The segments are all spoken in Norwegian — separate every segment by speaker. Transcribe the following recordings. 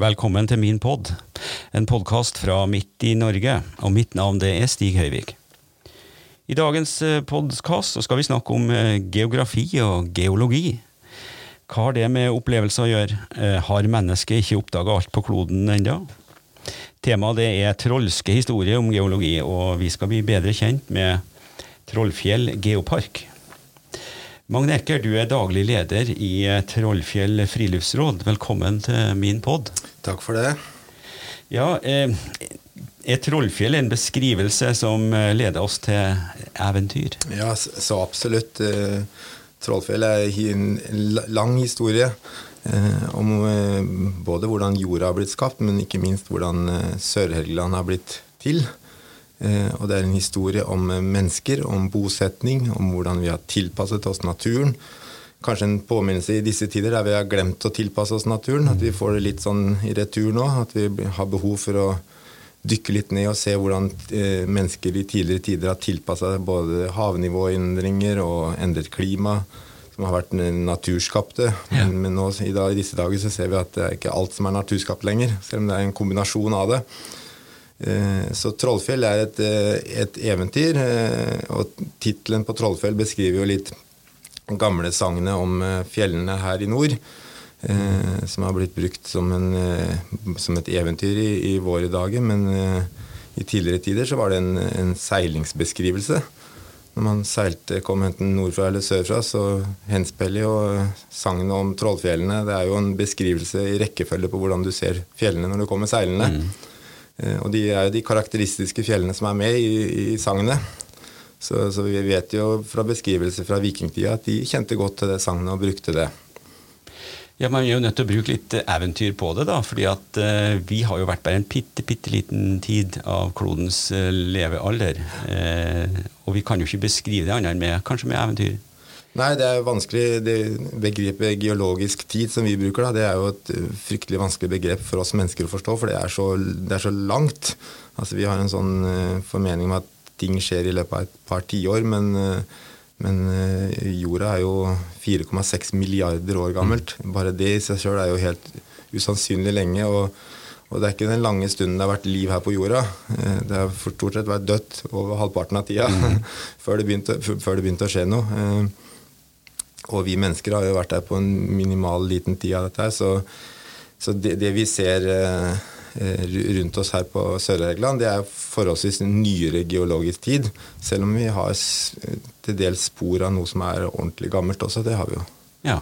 Speaker 1: Velkommen til min pod, en podkast fra midt i Norge. Og mitt navn det er Stig Høyvik. I dagens eh, podkast skal vi snakke om eh, geografi og geologi. Hva har det med opplevelser å gjøre? Eh, har mennesket ikke oppdaga alt på kloden ennå? Temaet det er trolske historier om geologi, og vi skal bli bedre kjent med Trollfjell geopark. Magne Ecker, du er daglig leder i Trollfjell friluftsråd. Velkommen til min pod.
Speaker 2: Takk for det.
Speaker 1: Ja, eh, Er Trollfjell en beskrivelse som eh, leder oss til eventyr?
Speaker 2: Ja, så absolutt. Eh, Trollfjell er en lang historie om både hvordan jorda har blitt skapt, men ikke minst hvordan Sør-Helgeland har blitt til. Eh, og det er en historie om eh, mennesker, om bosetning, om hvordan vi har tilpasset oss naturen. Kanskje en påminnelse i disse tider der vi har glemt å tilpasse oss naturen. At vi får det litt sånn i retur nå. At vi har behov for å dykke litt ned og se hvordan eh, mennesker i tidligere tider har tilpassa både havnivåendringer og endret klima, som har vært naturskapte. Ja. Men, men nå, i, dag, i, disse dager så ser vi at det er ikke alt som er naturskapt lenger, selv om det er en kombinasjon av det. Eh, så Trollfjell er et, eh, et eventyr, eh, og tittelen på Trollfjell beskriver jo litt gamle sagnet om fjellene her i nord. Som har blitt brukt som, en, som et eventyr i, i, våre dager. Men i tidligere tider så var det en, en seilingsbeskrivelse. Når man seilte, kom enten nordfra eller sørfra, så henspiller jo sagnet om Trollfjellene Det er jo en beskrivelse i rekkefølge på hvordan du ser fjellene når du kommer seilende. Mm. Eh, og de er jo de karakteristiske fjellene som er med i, i sagnet. Så, så, vi vet jo fra beskrivelser fra vikingtida at de kjente godt til det sagnet og brukte det.
Speaker 1: Ja, Man er jo nødt til å bruke litt eventyr på det, da, fordi at eh, vi har jo vært bare en bitte, bitte liten tid av klodens eh, levealder. Eh, og vi kan jo ikke beskrive det annet enn med, kanskje med eventyr.
Speaker 2: Nei, det er vanskelig. Det begrepet geologisk tid som vi bruker, da, det er jo et eh, fryktelig vanskelig begrep for oss mennesker å forstå, for det er så, det er så langt. Altså, vi har en sånn uh, formening om at ting skjer i løpet av et par tiår, men, uh, men jorda er jo 4,6 milliarder år gammelt. Mm. Bare det i seg sjøl er jo helt usannsynlig lenge. og og det er ikke den lange stunden det har vært liv her på jorda. Det har stort sett vært dødt over halvparten av tida mm. før, det begynte, før, det begynte, å skje noe. Og vi mennesker har jo vært der på en minimal liten tid av dette her, så, så det, det, vi ser eh, rundt oss her på Sør-Helgeland, det er forholdsvis nyere geologisk tid. Selv om vi har til dels spor av noe som er ordentlig gammelt også. Det har vi jo.
Speaker 1: Ja.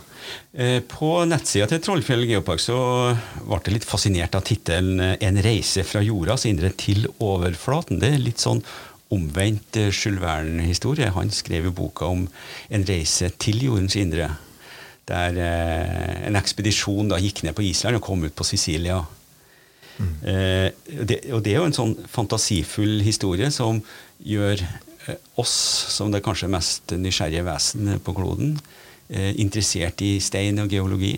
Speaker 1: Eh, på nettsida til Trollfjell geopark så ble det litt fascinert av tittelen eh, 'En reise fra jordas indre til overflaten'. Det er litt sånn omvendt Jules Verne-historie. Han skrev jo boka om en reise til jordens indre. Der eh, en ekspedisjon da gikk ned på Island og kom ut på Sicilia. Mm. Eh, det, og det er jo en sånn fantasifull historie som gjør eh, oss, som det kanskje mest nysgjerrige vesen på kloden, eh, interessert i stein og geologi.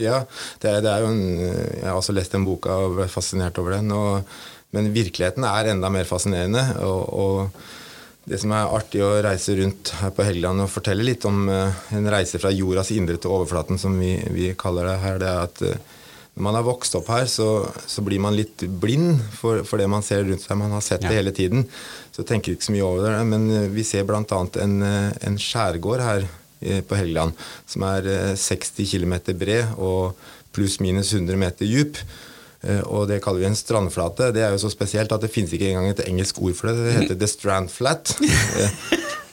Speaker 2: Ja, det er, det er jo en, jeg har også lest den boka og vært fascinert over den. og men virkeligheten er enda mer fascinerende. og, og det som er artig å reise rundt her på Helgeland og fortelle litt om uh, en reise fra jordas indre til overflaten, som vi, vi kaller det her, det er at uh, når man har vokst opp her, så, så blir man litt blind for, for, det man ser rundt seg. Man har sett ja. det hele tiden, så tenker ikke så mye over det. Men uh, vi ser bl.a. En, en skjærgård her på Helgeland som er 60 km bred og pluss-minus 100 meter dyp. Eh, og det kaller vi en strandflate. Det er jo så spesielt at det finnes ikke engang et engelsk ord for det. Det heter The Strand Flat.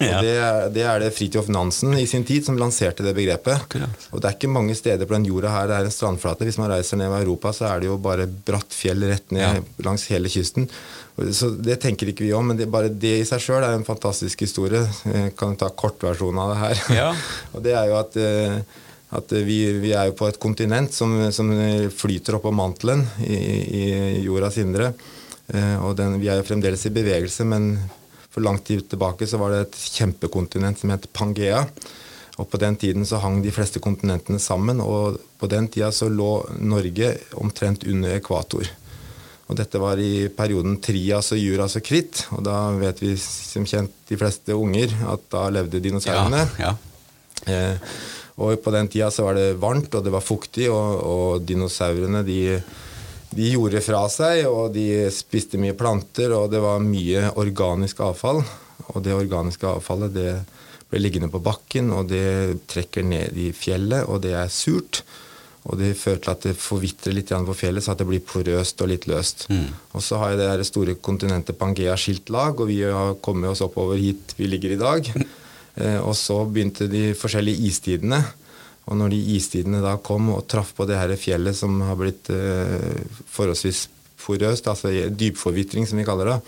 Speaker 2: Eh, og det, det er det Fridtjof Nansen i sin tid som lanserte det begrepet. Akkurat. Og det er ikke mange steder på den jorda her det er en strandflate. Hvis man reiser ned i Europa, så er det jo bare bratt fjell rett ned ja. langs hele kysten. Så Det tenker ikke vi om, men det, bare det i seg sjøl er en fantastisk historie. Jeg kan ta kortversjonen av det her. Ja. og det er jo at eh, at vi, vi, er jo på et kontinent som, som flyter oppå mantelen i, i, jordas indre. Eh, og den, vi er jo fremdeles i bevegelse, men for lang tid tilbake så var det et kjempekontinent som het Pangea. Og på den tiden så hang de fleste kontinentene sammen, og på den tida så lå Norge omtrent under ekvator. Og dette var i perioden Trias og Juras og Kritt, og da vet vi som kjent de fleste unger at da levde dinosaurene. Ja, ja. Eh, og på den tida så var det varmt, og det var fuktig, og, og dinosaurene de, de gjorde fra seg, og de spiste mye planter, og det var mye organisk avfall. Og det organiske avfallet det ble liggende på bakken, og det trekker ned i fjellet, og det er surt. Og det fører til at det forvitrer litt på fjellet, så at det blir porøst og litt løst. Mm. Og så har jeg det store kontinentet Pangea skilt lag, og vi har kommet oss oppover hit vi ligger i dag. Eh, og så begynte de forskjellige istidene. Og når de istidene da kom og traff på det her fjellet som har blitt eh, forholdsvis porøst, altså dypforvitring som vi kaller det,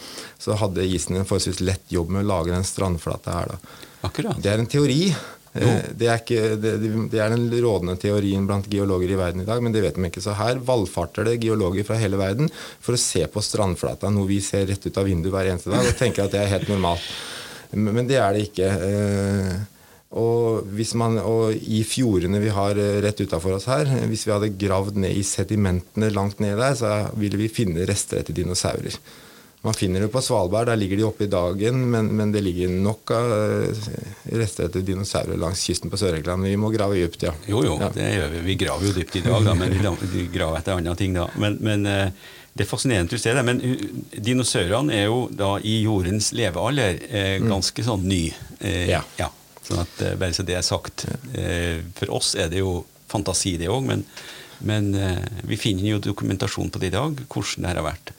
Speaker 2: så hadde isen en forholdsvis lett jobb med å lage den strandflata her. da.
Speaker 1: Akkurat.
Speaker 2: Det er en teori. Eh, det er, ikke, det, det er, den rådende teorien blant geologer i verden i dag, men det vet de ikke. Så her valfarter det geologer fra hele verden for å se på strandflata, noe vi ser rett ut av vinduet hver eneste dag, og tenker at det er helt normalt. Men det er det ikke. Og og, man, og, i fjordene vi har eh, rett utafor oss her, hvis vi hadde gravd ned i sedimentene langt ned der, så ville vi finne rester etter dinosaurer. Man finner det på Svalbard, der ligger de oppe i dagen, men, men det ligger nok av eh, rester etter dinosaurer langs kysten på Sør-England. Vi må grave dypt, ja.
Speaker 1: Jo, jo,
Speaker 2: ja.
Speaker 1: det gjør vi. Vi graver jo dypt i dag, da, men vi graver etter andre ting da. Men, men det er fascinerende å se det. Men dinosaurene er jo da i jordens levealder eh, ganske sånn ny.
Speaker 2: Ja.
Speaker 1: ja. Sånn at, eh, bare så det er sagt. Eh, for oss er det jo fantasi, det òg, men, men eh, vi finner jo dokumentasjon på det i dag, hvordan det her har vært.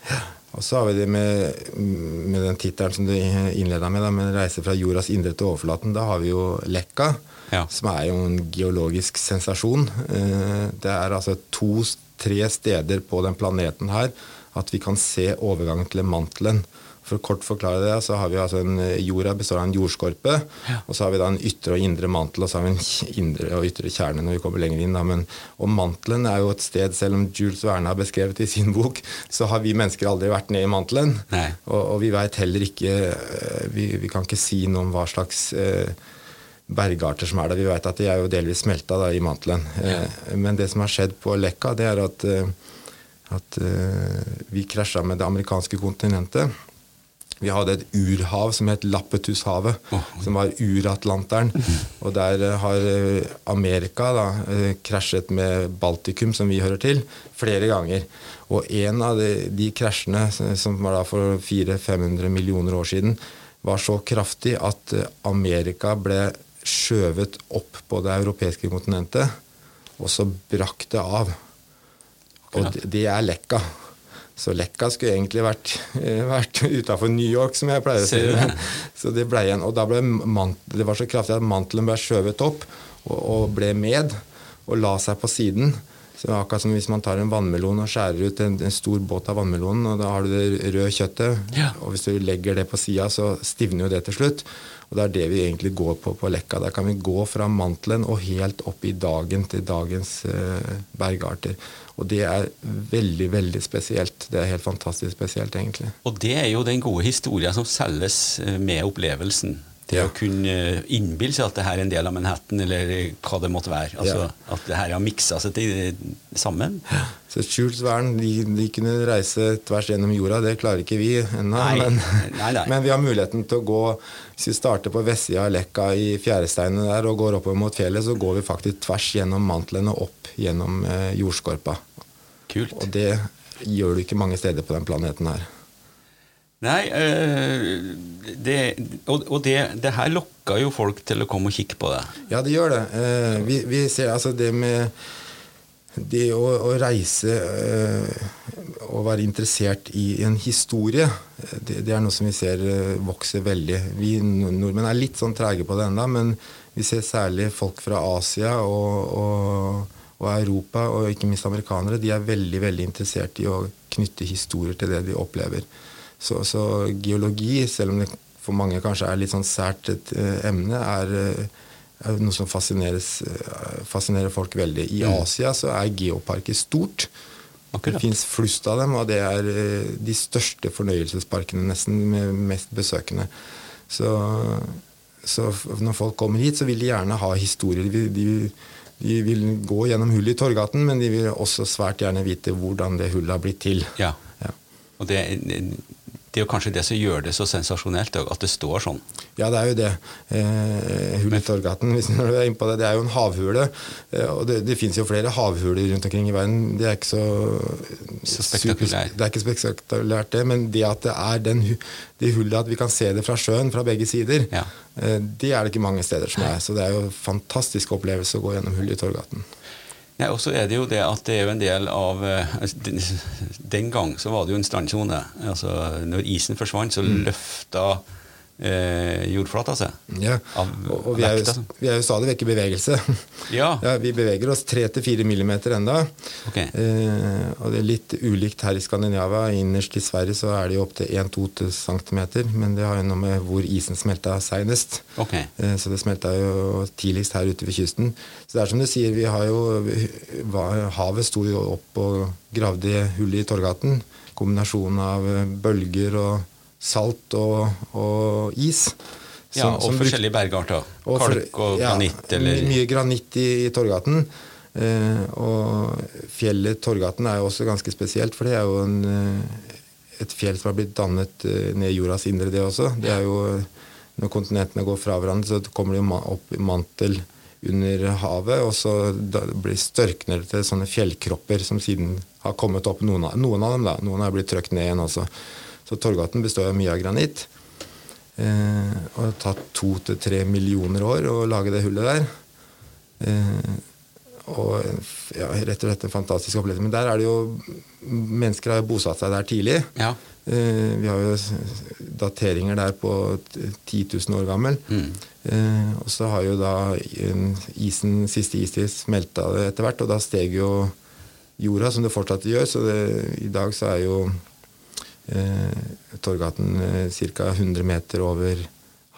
Speaker 2: Og så har vi det med, med den tittelen som du innleda med, da, med 'Reise fra jordas indre til overflaten'. Da har vi jo Lekka, ja. som er jo en geologisk sensasjon. Det er altså to-tre steder på den planeten her at vi kan se overgangen til mantelen. For å kort forklare det, så har vi altså en jorda består av en jordskorpe. Ja. Og så har vi da en ytre og indre mantel, og så har vi en indre og ytre kjerne når vi kommer lenger inn. Da. Men, og mantelen er jo et sted, selv om Jules Verne har beskrevet i sin bok, så har vi mennesker aldri vært ned i mantelen. Og, og, vi veit heller ikke eh, vi, vi, kan ikke si noe om hva slags eh, bergarter som er der. Vi vet at de er jo delvis smelta da, i mantelen. Ja. Eh, men det som har skjedd på Lekka, det er at, eh, at eh, vi krasja med det amerikanske kontinentet. Vi hadde et urhav som het Lappetushavet, oh. som var uratlanteren. Og der har Amerika da, krasjet med Baltikum, som vi hører til, flere ganger. Og en av de, de krasjene, som var da for 400-500 millioner år siden, var så kraftig at Amerika ble skjøvet opp på det europeiske kontinentet, og så brakk det av. Og det er lekka. Så Lekka skulle egentlig vært, eh, vært utafor New York, som jeg pleier å si. Så det ble igjen. Og da ble det var så kraftig at mantelen ble skjøvet opp og, og, ble med og la seg på siden. Så det Akkurat som hvis man tar en vannmelon og skjærer ut en, en stor båt av vannmelonen, og da har du det røde kjøttet, ja. og hvis du legger det på sida, så stivner jo det til slutt. Og Det er det vi egentlig går på på Lekka. Der kan vi gå fra mantelen og helt opp i dagen til dagens uh, bergarter. Og det er veldig, veldig spesielt. Det er helt fantastisk spesielt, egentlig.
Speaker 1: Og det er jo den gode historien som selges eh, med opplevelsen. Det ja. å kunne innbille seg at det her er en del av Manhattan, eller hva det måtte være. Altså, ja. At det her har miksa seg til, sammen.
Speaker 2: Så skjult vern, de, de, kunne reise tvers gjennom jorda. Det klarer ikke vi ennå. Men, men, vi har muligheten til å gå Hvis vi starter på vestsida av Lekka i fjæresteinene der og går oppover mot fjellet, så går vi faktisk tvers gjennom mantlene opp gjennom eh, jordskorpa.
Speaker 1: Kult.
Speaker 2: Og det gjør du ikke mange steder på den planeten her.
Speaker 1: Nei, øh, det, og, det, det, her lokker jo folk til å komme og kikke på det.
Speaker 2: Ja, det gjør det. Uh, vi, vi, ser altså det med det å, å reise uh, og være interessert i en historie, det, det, er noe som vi ser vokser veldig. Vi nordmenn er litt sånn trege på det ennå, men vi ser særlig folk fra Asia og, og, og, Europa, og ikke minst amerikanere, de er veldig, veldig interessert i å knytte historier til det de opplever. Så, så, geologi, selv om det for mange kanskje er litt sånn sært et uh, emne, er, uh, er, noe som uh, fascinerer folk veldig. I mm. Asia så er geoparker stort. Akkurat. Det fins flust av dem, og det er de største fornøyelsesparkene nesten med mest besøkende. Så, så, når folk kommer hit, så vil de gjerne ha historier. De, de, de vil gå gjennom hullet i Torgaten, men de vil også svært gjerne vite hvordan det hullet har blitt til.
Speaker 1: Ja. ja. Og det det er jo kanskje det som gjør det så sensasjonelt, at det står sånn.
Speaker 2: Ja, det er jo det. Eh, Hull i Torgaten, hvis du er inne på det, det er jo en havhule. Eh, og det, det fins jo flere havhuler rundt omkring i verden. Det er ikke så,
Speaker 1: så spektakulært.
Speaker 2: Det er ikke spektakulært, det. Men det at det er den, det hullet at vi kan se det fra sjøen, fra begge sider,
Speaker 1: ja.
Speaker 2: eh, det er det ikke mange steder som er. Så det er jo en fantastisk opplevelse å gå gjennom Hull i Torgaten.
Speaker 1: Ja, og så er det jo det at det er jo en del av Den, den gang så var det jo en strandsone. Altså, når isen forsvant, så mm. løfta eh, jordflata seg.
Speaker 2: Ja, og, og vi, er jo, vi, er jo, stadig vekk i bevegelse.
Speaker 1: Ja.
Speaker 2: ja vi beveger oss 3-4 millimeter enda.
Speaker 1: Okay.
Speaker 2: Eh, og det er litt ulikt her i Skandinavia. Innerst i Sverige så er det jo opptil 1-2 cm, men det har jo noe med hvor isen smelta seinest.
Speaker 1: Okay.
Speaker 2: Eh, så det smelta jo tidligst her ute ved kysten. Så det er som du sier, vi har jo Havet sto jo opp og gravde hull i Torgaten. Kombinasjonen av bølger og salt og, og is.
Speaker 1: Som, ja, og forskjellige bergarter. Og Kalk og ja, granitt? Eller?
Speaker 2: Mye granitt i, i Torgaten. Eh, og fjellet Torgaten er jo også ganske spesielt, for det er jo en, eh, et fjell som har blitt dannet eh, ned i jordas indre, det også. Det er jo, Når kontinentene går fra hverandre, så kommer det jo opp i mantel under havet, og så blir størkner det til sånne fjellkropper som siden har kommet opp. Noen av, noen av dem da, noen har blitt trøkt ned igjen også. Så Torgaten består av mye av granitt. Eh, og det har tatt to til tre millioner år å lage det hullet der. Eh, og ja, rett og slett en fantastisk opplevelse. Men der er det jo Mennesker har jo bosatt seg der tidlig.
Speaker 1: Ja.
Speaker 2: Eh, vi har jo dateringer der på 10 000 år gammel.
Speaker 1: Mm.
Speaker 2: Eh, og så har jo da isen, siste istid smelta etter hvert, og da steg jo jorda, som det fortsatt gjør. Så det, i dag så er jo eh, Torgaten eh, ca. 100 meter over,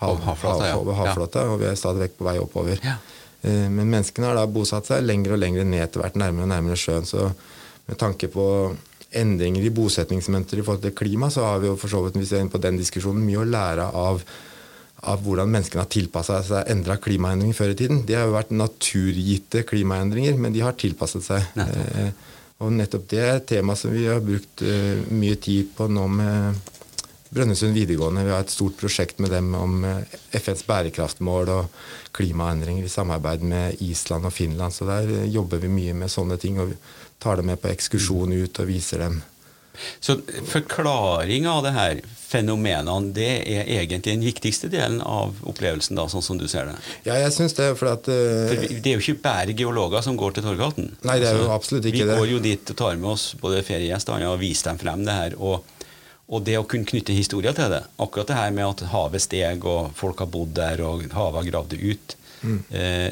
Speaker 2: hav, havflata, ja. over havflata, og vi er stadig vekk på vei oppover.
Speaker 1: Ja.
Speaker 2: Eh, men menneskene har da bosatt seg lenger og lenger ned etter hvert, nærmere og nærmere sjøen. Så med tanke på endringer i bosetningsmønster i forhold til klima, så har vi jo for så vidt, hvis vi er inne på den diskusjonen, mye å lære av, av hvordan menneskene har tilpassa seg endra klimaendringer før i tiden. De har jo vært naturgitte klimaendringer, men de har tilpasset seg.
Speaker 1: Nettopp.
Speaker 2: Og nettopp det er et tema som vi har brukt uh, mye tid på nå med Brønnøysund videregående. Vi har et stort prosjekt med dem om uh, FNs bærekraftmål og klimaendringer i samarbeid med Island og Finland. Så der uh, jobber vi mye med sånne ting og tar dem med på ekskursjon ut og viser dem.
Speaker 1: Så forklaringa av det her fenomenene, det er egentlig den viktigste delen av opplevelsen, da, sånn som du ser det?
Speaker 2: Ja, jeg synes det. For, at, uh,
Speaker 1: for Det er jo ikke bare geologer som går til Torghatten.
Speaker 2: Nei, det er jo altså, absolutt ikke
Speaker 1: vi
Speaker 2: det.
Speaker 1: Vi går jo dit og tar med oss både feriegjester og viser dem frem det her. og og det å kunne knytte historier til det, akkurat det her med at havet steg, og folk har bodd der, og havet har gravd det ut,
Speaker 2: mm.
Speaker 1: eh,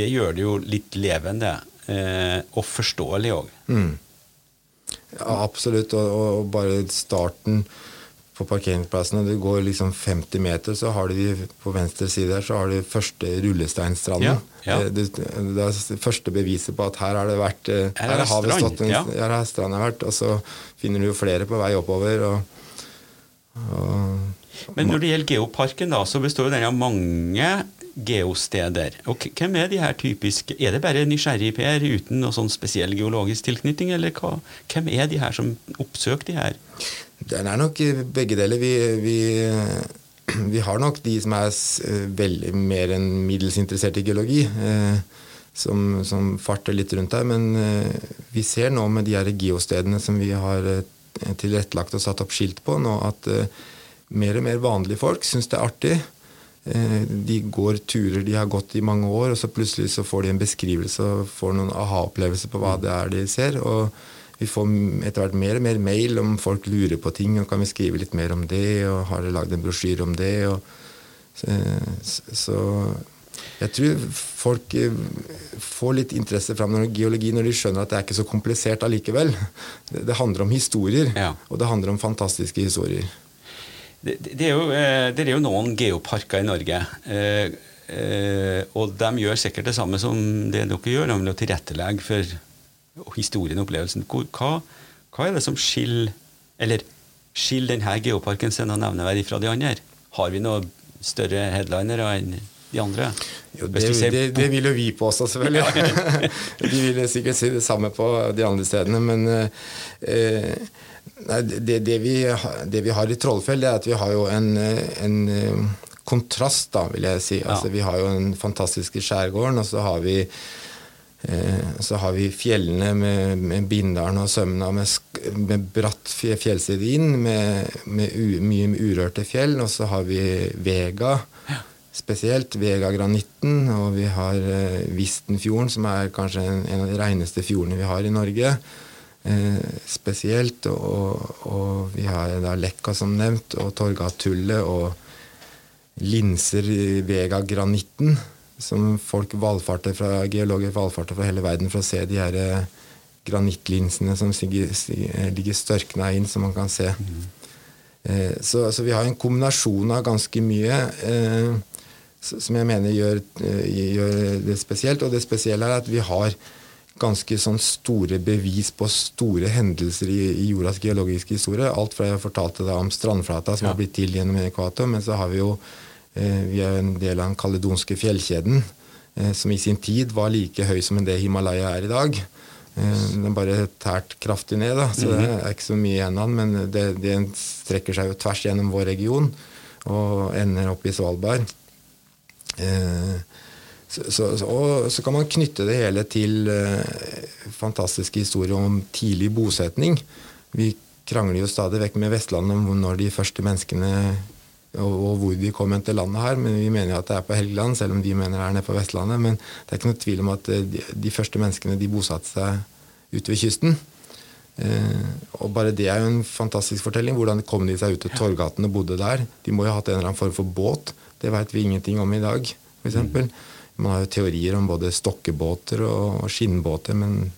Speaker 1: det gjør det jo litt levende eh, og forståelig òg.
Speaker 2: Mm. Ja, absolutt. Og, og, bare starten på parkeringsplassene. Det går liksom 50 meter, så har de på venstre side her, så har de første rullesteinstranden.
Speaker 1: Ja, ja.
Speaker 2: Det, det, er første beviset på at her har det vært
Speaker 1: eh, Her, her har strand. En, ja.
Speaker 2: her har stranda vært. Og så finner du jo flere på vei oppover. Og,
Speaker 1: og, Men når det gjelder geoparken, da, så består den av mange geosteder. Og hvem er de her typisk? Er det bare nysgjerrig Per uten noe sånn spesiell geologisk tilknytning, eller hva? hvem er de her som oppsøker de her?
Speaker 2: Det er nok begge deler. Vi, vi, vi har nok de som er veldig mer enn middels interessert i geologi. Eh, som, som, farter litt rundt der. Men eh, vi ser nå med de her geostedene som vi har eh, tilrettelagt og satt opp skilt på nå, at mer og mer vanlige folk syns det er artig. Eh, de går turer de har gått i mange år, og så plutselig så får de en beskrivelse og får noen aha-opplevelser på hva det er de ser. og vi får etter hvert mer og mer mail om folk lurer på ting. og Kan vi skrive litt mer om det? og Har dere lagd en brosjyre om det? Og, så, så, jeg tror folk eh, får litt interesse fram når geologi når de skjønner at det er ikke så komplisert allikevel. Det, det handler om historier,
Speaker 1: ja.
Speaker 2: og det handler om fantastiske historier.
Speaker 1: Det, det, er jo, eh, det, er jo, noen geoparker i Norge. Eh, eh, og de gjør sikkert det samme som det dere gjør, nemlig å tilrettelegge for historien og opplevelsen. Hva, hva, er det som skiller eller skiller denne geoparken sin nevneverdig fra de andre? Har vi noe større headlinere enn de andre?
Speaker 2: Jo, det, det, det, vil jo vi på også, selvfølgelig. de vil sikkert si det samme på de andre stedene, men eh, det, det, vi, det, vi, har i Trollfjell, det er at vi har jo en, en kontrast, da, vil jeg si. Altså, ja. Vi har jo den fantastiske skjærgården, og så har vi eh, så har vi fjellene med, med Bindalen og Sømna med, med bratt fjellside inn, med, med u, mye urørte fjell. Og så har vi Vega, ja. spesielt. Vega-granitten. Og vi har eh, Vistenfjorden, som er kanskje en, en, av de reineste fjordene vi har i Norge. Eh, spesielt. Og, og, vi har da Lekka, som nevnt, og Torgatullet. og linser i Vega-granitten, som folk valfarter fra, geologer valfarter fra hele verden for å se de her eh, granittlinsene som ligger størkna inn, som man kan se. Eh, så, så, vi har en kombinasjon av ganske mye eh, som jeg mener gjør, gjør, det spesielt. Og det spesielle er at vi har ganske sånn store bevis på store hendelser i, i jordas geologiske historie. Alt fra jeg fortalte deg om strandflata som ja. har blitt til gjennom ekvator, men så har vi jo Eh, vi er en del av den kaledonske fjellkjeden, eh, som i sin tid var like høy som det Himalaya er i dag. Eh, den er bare tært kraftig ned, da, så det er ikke så mye igjen av den. Men det, det, strekker seg jo tvers gjennom vår region og ender opp i Svalbard. Så, så, og så kan man knytte det hele til fantastiske historier om tidlig bosetning. Vi krangler jo stadig vekk med Vestlandet om når de første menneskene og, hvor de kom til landet her. Men vi mener jo at det er på Helgeland, selv om de mener det er nede på Vestlandet. Men det er ikke noe tvil om at eh, de, de første menneskene de bosatte seg ute ved kysten. Eh, og bare det er jo en fantastisk fortelling. Hvordan kom de seg ut til Torgaten og bodde der? De må jo ha hatt en eller annen form for båt. Det veit vi ingenting om i dag, f.eks. Mm. Man har jo teorier om både stokkebåter og skinnbåter, men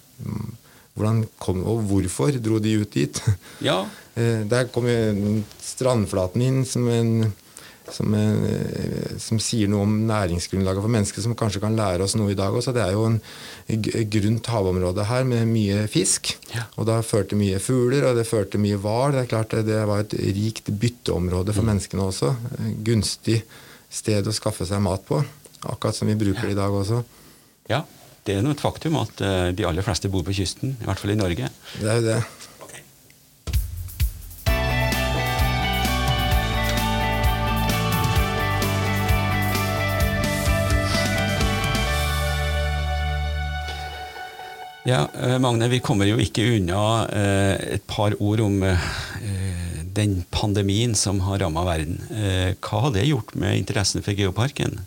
Speaker 2: hvordan kom, og hvorfor dro de ut dit?
Speaker 1: Ja.
Speaker 2: Eh, der kom jo strandflaten inn som, en, som, en, eh, som, sier noe om næringsgrunnlaget for mennesker, som kanskje kan lære oss noe i dag også. Det er jo en grunt havområde her med mye fisk. Ja. Og ført til mye fugler, og det førte mye hval. Det er klart det var et rikt bytteområde for mm. menneskene også. Gunstig sted å skaffe seg mat på. Akkurat som vi bruker det i dag også.
Speaker 1: Ja, det er nå et faktum at eh, de aller fleste bor på kysten, i hvert fall i Norge.
Speaker 2: Det er jo det.
Speaker 1: Ja, eh, Magne, vi kommer jo ikke unna eh, et par ord om den pandemien som har ramma verden. hva har det gjort med interessen for geoparken?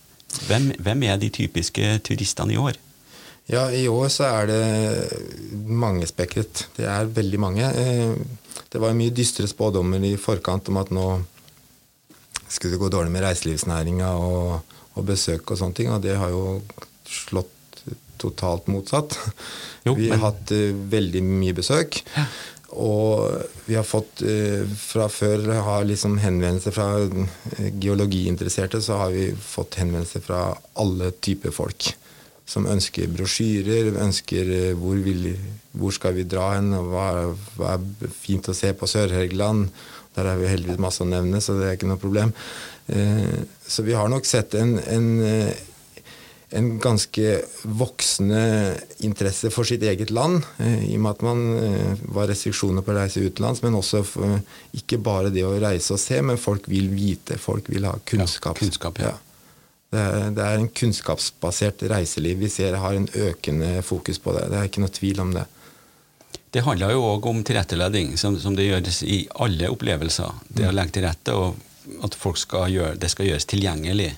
Speaker 1: Hvem, hvem er de typiske turistene i år?
Speaker 2: Ja, i år så er det mangespekret. Det er veldig mange. Eh, det var mye dystre spådommer i forkant om at nå skulle det gå dårlig med reiselivsnæringa og, og, besøk og sånne ting, og det har jo slått totalt motsatt. Jo, vi har hatt uh, veldig mye besøk. Ja. Og vi har fått uh, fra før har liksom henvendelser fra uh, geologiinteresserte, så har vi fått henvendelser fra alle typer folk som ønsker brosjyrer, ønsker eh, hvor, vil, hvor skal vi dra hen, og hva, hva er fint å se på Sør-Helgeland. Der er vi heldigvis masse å nevne, så det er ikke noe problem. Eh, så vi har nok sett en, en, eh, en ganske voksende interesse for sitt eget land, i og med at man var restriksjoner på å reise utenlands, men også for, ikke bare det å reise og se, men folk vil vite, folk vil ha kunnskap.
Speaker 1: Ja, kunnskap ja. ja.
Speaker 2: Det er, det er, en kunnskapsbasert reiseliv vi ser har en økende fokus på det. Det er ikke noe tvil om det.
Speaker 1: Det handler jo òg om tilrettelegging, som, som, det gjøres i alle opplevelser. Det å legge til rette, og at skal gjøre, det skal gjøres tilgjengelig.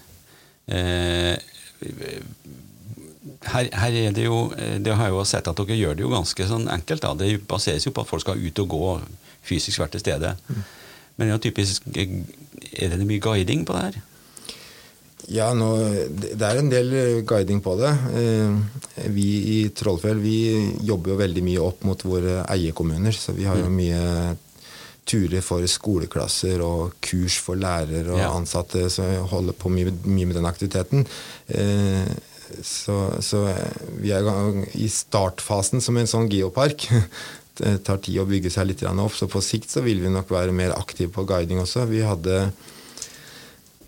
Speaker 1: Eh, her, her, er det jo Det har jeg jo sett at dere gjør det jo ganske sånn enkelt. Da. Det baseres jo på at folk skal ut og gå fysisk hvert til stede. Mm. Men det jo typisk Er det mye guiding på det her?
Speaker 2: Ja, nå, det er en del eh, guiding på det. Eh, vi i Trollfjell vi jobber jo veldig mye opp mot våre eierkommuner. Så vi har jo mm. mye turer for skoleklasser og kurs for lærere og ansatte som holder på mye, mye med den aktiviteten. Eh, så, så, vi er i startfasen som en sånn geopark. Det tar tid å bygge seg litt opp, så på sikt så vil vi nok være mer aktive på guiding også. Vi hadde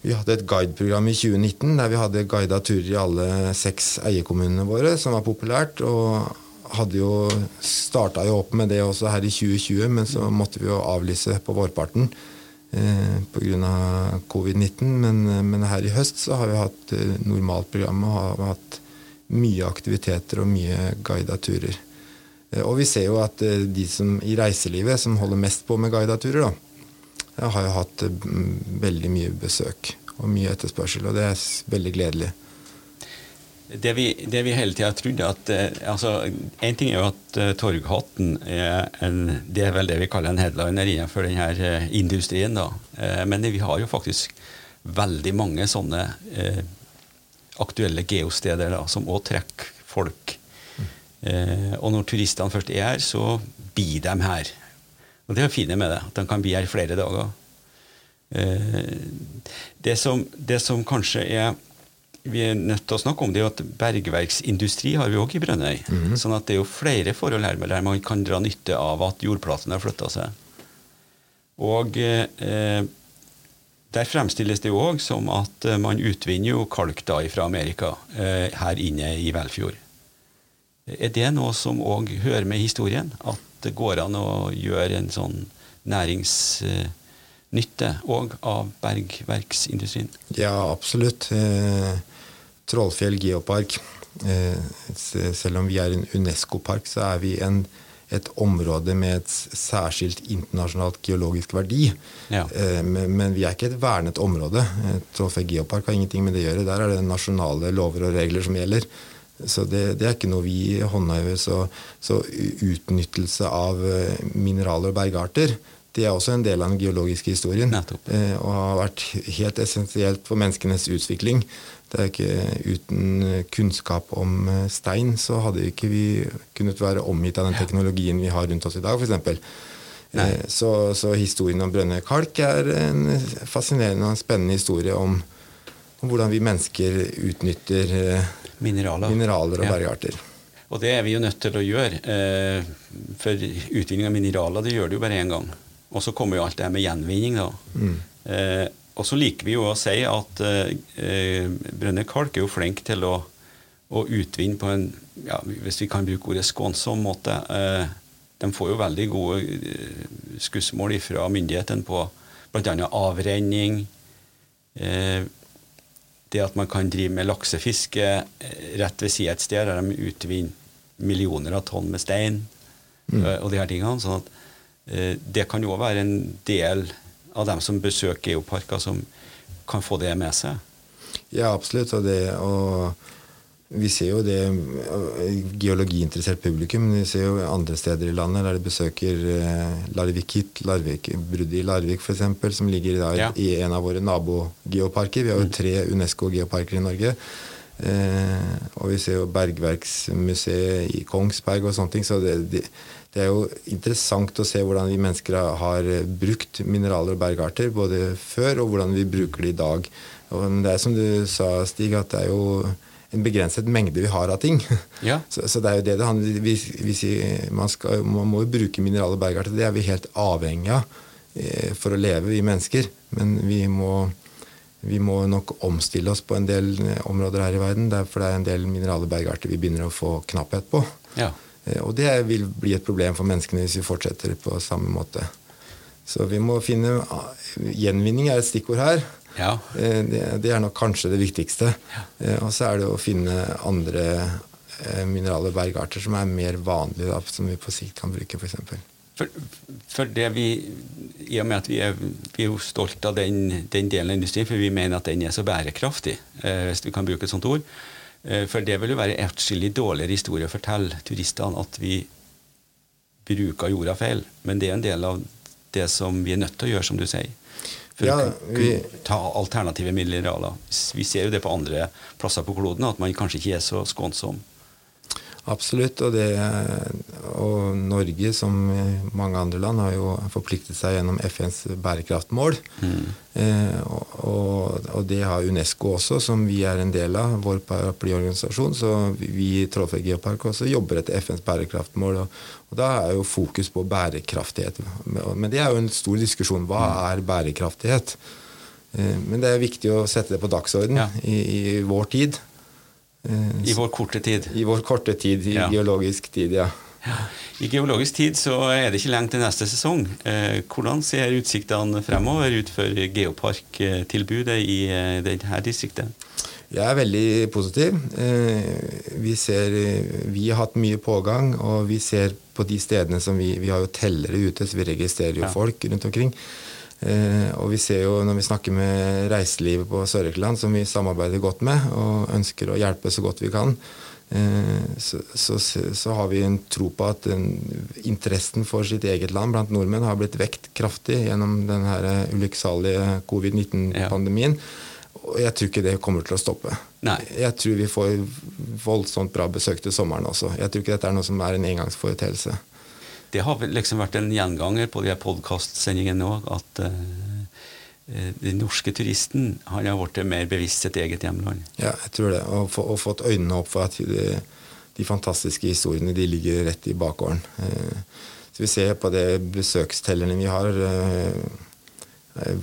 Speaker 2: vi hadde et guideprogram i 2019 der vi hadde guida turer i alle seks eierkommunene våre, som var populært. Og hadde jo starta opp med det også her i 2020, men så måtte vi jo avlyse på vårparten eh, pga. covid-19. Men, men, her i høst så har vi hatt eh, normalt program og har hatt mye aktiviteter og mye guida turer. Eh, og vi ser jo at eh, de som i reiselivet som holder mest på med guida turer, da, har jo hatt eh, veldig mye besøk og mye etterspørsel, og det er veldig gledelig.
Speaker 1: Det vi, det vi hele tida trodde at altså, En ting er jo at uh, Torghatten er en, det er vel det vi kaller en headliner innenfor denne uh, industrien. da. Men vi har jo faktisk veldig mange sånne aktuelle geosteder da, som òg trekker folk. Mm. og når turistene først er her, så blir de her. Og det er fint med det, at de kan bli her flere dager. det, som, det som kanskje er vi er nødt til å snakke om, det er at bergverksindustri har vi òg i Brønnøy. Mm -hmm. sånn at det er jo flere forhold her der man kan dra nytte av at jordplatene har flytta seg. Og eh, der fremstilles det jo òg som at eh, man utvinner jo kalk da fra Amerika eh, her inne i Velfjord. Er det noe som òg hører med historien? At det går an å gjøre en sånn næringsnytte òg av bergverksindustrien?
Speaker 2: Ja, absolutt. Eh, Trollfjell geopark. Eh, selv om vi er en Unesco-park, så er vi en, et område med et særskilt internasjonalt geologisk verdi. Ja. Eh, men, vi er ikke et vernet område. Eh, Trollfjell geopark har ingenting med det å gjøre. Der er det nasjonale lover og regler som gjelder. Så det, det er ikke noe vi håndhever. Så, så utnyttelse av mineraler og bergarter det er også en del av den geologiske historien. Nettopp. og har vært helt essensielt for menneskenes utvikling. Det er ikke Uten kunnskap om eh, stein så hadde ikke vi kunnet være omgitt av den teknologien vi har rundt oss i dag, f.eks. Eh, så, så, historien om Brønnøy kalk er en fascinerende og spennende historie om, om hvordan vi mennesker utnytter eh, mineraler, mineraler og ja. bergarter.
Speaker 1: Og det er vi jo nødt til å gjøre. For utvinning av mineraler det gjør du jo bare én gang. Og så kommer jo alt det her med gjenvinning. da. Mm. Eh, og så liker vi jo å si at eh, Brønne Kalk er jo flink til å, å, utvinne på en ja, hvis vi kan bruke ordet skånsom måte. Eh, de får jo veldig gode eh, skussmål fra myndighetene på bl.a. avrenning. Eh, det at man kan drive med laksefiske eh, rett ved sida et sted der de utvinner millioner av tonn med stein mm. og de her tingene. sånn at det kan jo være en del av dem som besøker geoparker, som kan få det med seg?
Speaker 2: Ja, absolutt. Og, det, og vi ser jo det geologiinteressert publikum. Vi ser jo andre steder i landet der de besøker eh, Larvik Hit, Larvik, bruddet i Larvik f.eks., som ligger der ja. i en av våre nabogeoparker. Vi har jo mm. tre Unesco-geoparker i Norge. Eh, og vi ser jo Bergverksmuseet i Kongsberg og sånne ting. Så det, det det er jo interessant å se hvordan vi mennesker har brukt mineraler og bergarter både før, og hvordan vi bruker det i dag. Og det er som du sa, Stig, at det er jo en begrenset mengde vi har av ting. Ja. Så, så, det er jo det det handler hvis, hvis man, skal, man, må jo bruke mineraler og bergarter. Det er vi helt avhengig av eh, for å leve, vi mennesker. Men vi må, vi må nok omstille oss på en del områder her i verden. For det er en del mineraler og bergarter vi begynner å få knapphet på. Ja. Eh, og det vil bli et problem for menneskene hvis vi fortsetter på samme måte. Så vi må finne Gjenvinning er et stikkord her. Ja. Eh, det, det, er nok kanskje det viktigste. Ja. Eh, og så er det å finne andre minerale bergarter som er mer vanlige, da, som vi på sikt kan bruke, f.eks.
Speaker 1: For, for det vi, I og med at vi er, vi er jo stolt av den, den, delen av industrien, for vi mener at den er så bærekraftig, hvis vi kan bruke et sånt ord, Eh, for det vil jo være atskillig dårligere historie å fortelle turistene at vi bruker jorda feil. Men det er en del av det som vi er nødt til å gjøre, som du sier. For ja, vi, å ta alternative mineraler. Vi ser jo det på andre plasser på kloden, at man kanskje ikke er så skånsom.
Speaker 2: Absolutt. Og, det, og, Norge, som mange andre land, har jo forpliktet seg gjennom FNs bærekraftmål. Mm. Eh, og, og, det har Unesco også, som vi er en del av, vår paraplyorganisasjon. Så vi i Trollfjell geopark også jobber etter FNs bærekraftmål. Og, og, da er jo fokus på bærekraftighet. Men det er jo en stor diskusjon. Hva mm. er bærekraftighet? Eh, men det er viktig å sette det på dagsorden ja. i, i vår tid. Eh,
Speaker 1: I vår korte tid.
Speaker 2: I vår korte tid, i
Speaker 1: Ja.
Speaker 2: geologisk tid, ja.
Speaker 1: I geologisk tid så er det ikke lenge til neste sesong. Eh, hvordan ser utsiktene fremover ut for geoparktilbudet i eh, dette distriktet?
Speaker 2: Jeg er veldig positiv. Eh, Vi, ser, vi har hatt mye pågang, og vi ser på de stedene som vi Vi har jo tellere ute, så vi registrerer jo
Speaker 1: Ja.
Speaker 2: folk rundt omkring. Eh, Og vi ser jo når vi snakker med reiselivet på Sør-Økland, som vi samarbeider godt med, og ønsker å hjelpe så godt vi kan, eh, så, så, så har vi en tro på at interessen for sitt eget land blant nordmenn har blitt vekt kraftig gjennom den ulykksalige covid-19-pandemien. Og jeg tror ikke det kommer til å stoppe.
Speaker 1: Nei.
Speaker 2: Jeg tror vi får voldsomt bra besøk til sommeren også. Jeg tror ikke dette er noe som er en engangsforeteelse.
Speaker 1: Det har liksom vært en gjenganger på de her podkastsendingene òg, at eh, den norske turisten han har blitt mer bevisst sitt eget hjemland.
Speaker 2: Ja, jeg tror det. Og, få- og fått øynene opp for at de, de fantastiske historiene de ligger rett i bakgården. Uh, Så vi ser på det besøkstellerne vi har, eh,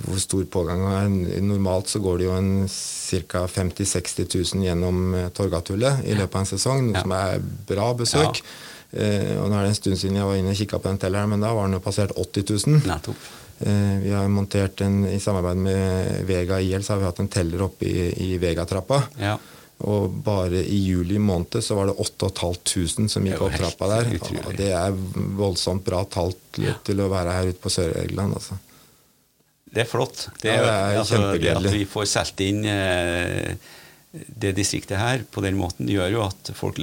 Speaker 2: hvor stor pågang er. Normalt så går det jo en ca. 50 000-60 000 gjennom Torgathullet i løpet av en sesong, noe
Speaker 1: Ja.
Speaker 2: som er bra besøk. Eh, og nå er det en stund siden jeg var inne og kikka på den telleren, men da var den jo passert 80 000.
Speaker 1: Nettopp.
Speaker 2: Eh, Vi har montert en, I samarbeid med Vega IL så har vi hatt en teller oppe i, i Vegatrappa.
Speaker 1: Ja.
Speaker 2: Og bare i juli måned så var det 8500 som gikk opp trappa der.
Speaker 1: utrolig.
Speaker 2: Og det er voldsomt bra tall til,
Speaker 1: Ja.
Speaker 2: til å være her ute på Sør-Egeland. Altså.
Speaker 1: Det er flott. Det,
Speaker 2: Ja, det er
Speaker 1: altså, det at vi får solgt inn eh, det distriktet her på den måten, gjør jo at folk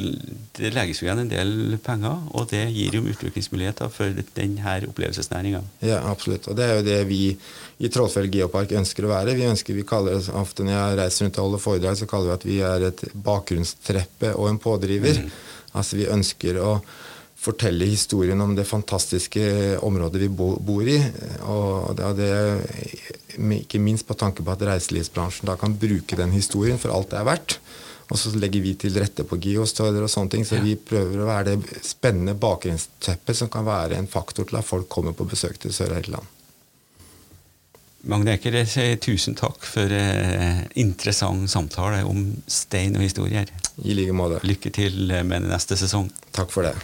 Speaker 1: Det legges jo igjen en del penger, og det gir jo utviklingsmuligheter for denne opplevelsesnæringa.
Speaker 2: Ja, absolutt. Og det er jo det vi i Trollfjell geopark ønsker å være. Vi ønsker, vi kaller det ofte Når jeg reiser rundt og holder foredrag, så kaller vi at vi er et bakgrunnstreppe og en pådriver. Altså vi ønsker å fortelle historien om det fantastiske området vi bo, bor i. Og det, det ikke minst på tanke på at reiselivsbransjen da kan bruke den historien for alt det er verdt. Og så legger vi til rette på geostøder og sånne ting, så vi prøver å være det spennende bakgrunnsteppet som kan være en faktor til at folk kommer på besøk til Sør-Helgeland.
Speaker 1: Magne Eker, jeg sier tusen takk for eh, interessant samtale om stein og historier.
Speaker 2: I like måte.
Speaker 1: Lykke til med neste sesong.
Speaker 2: Takk for det.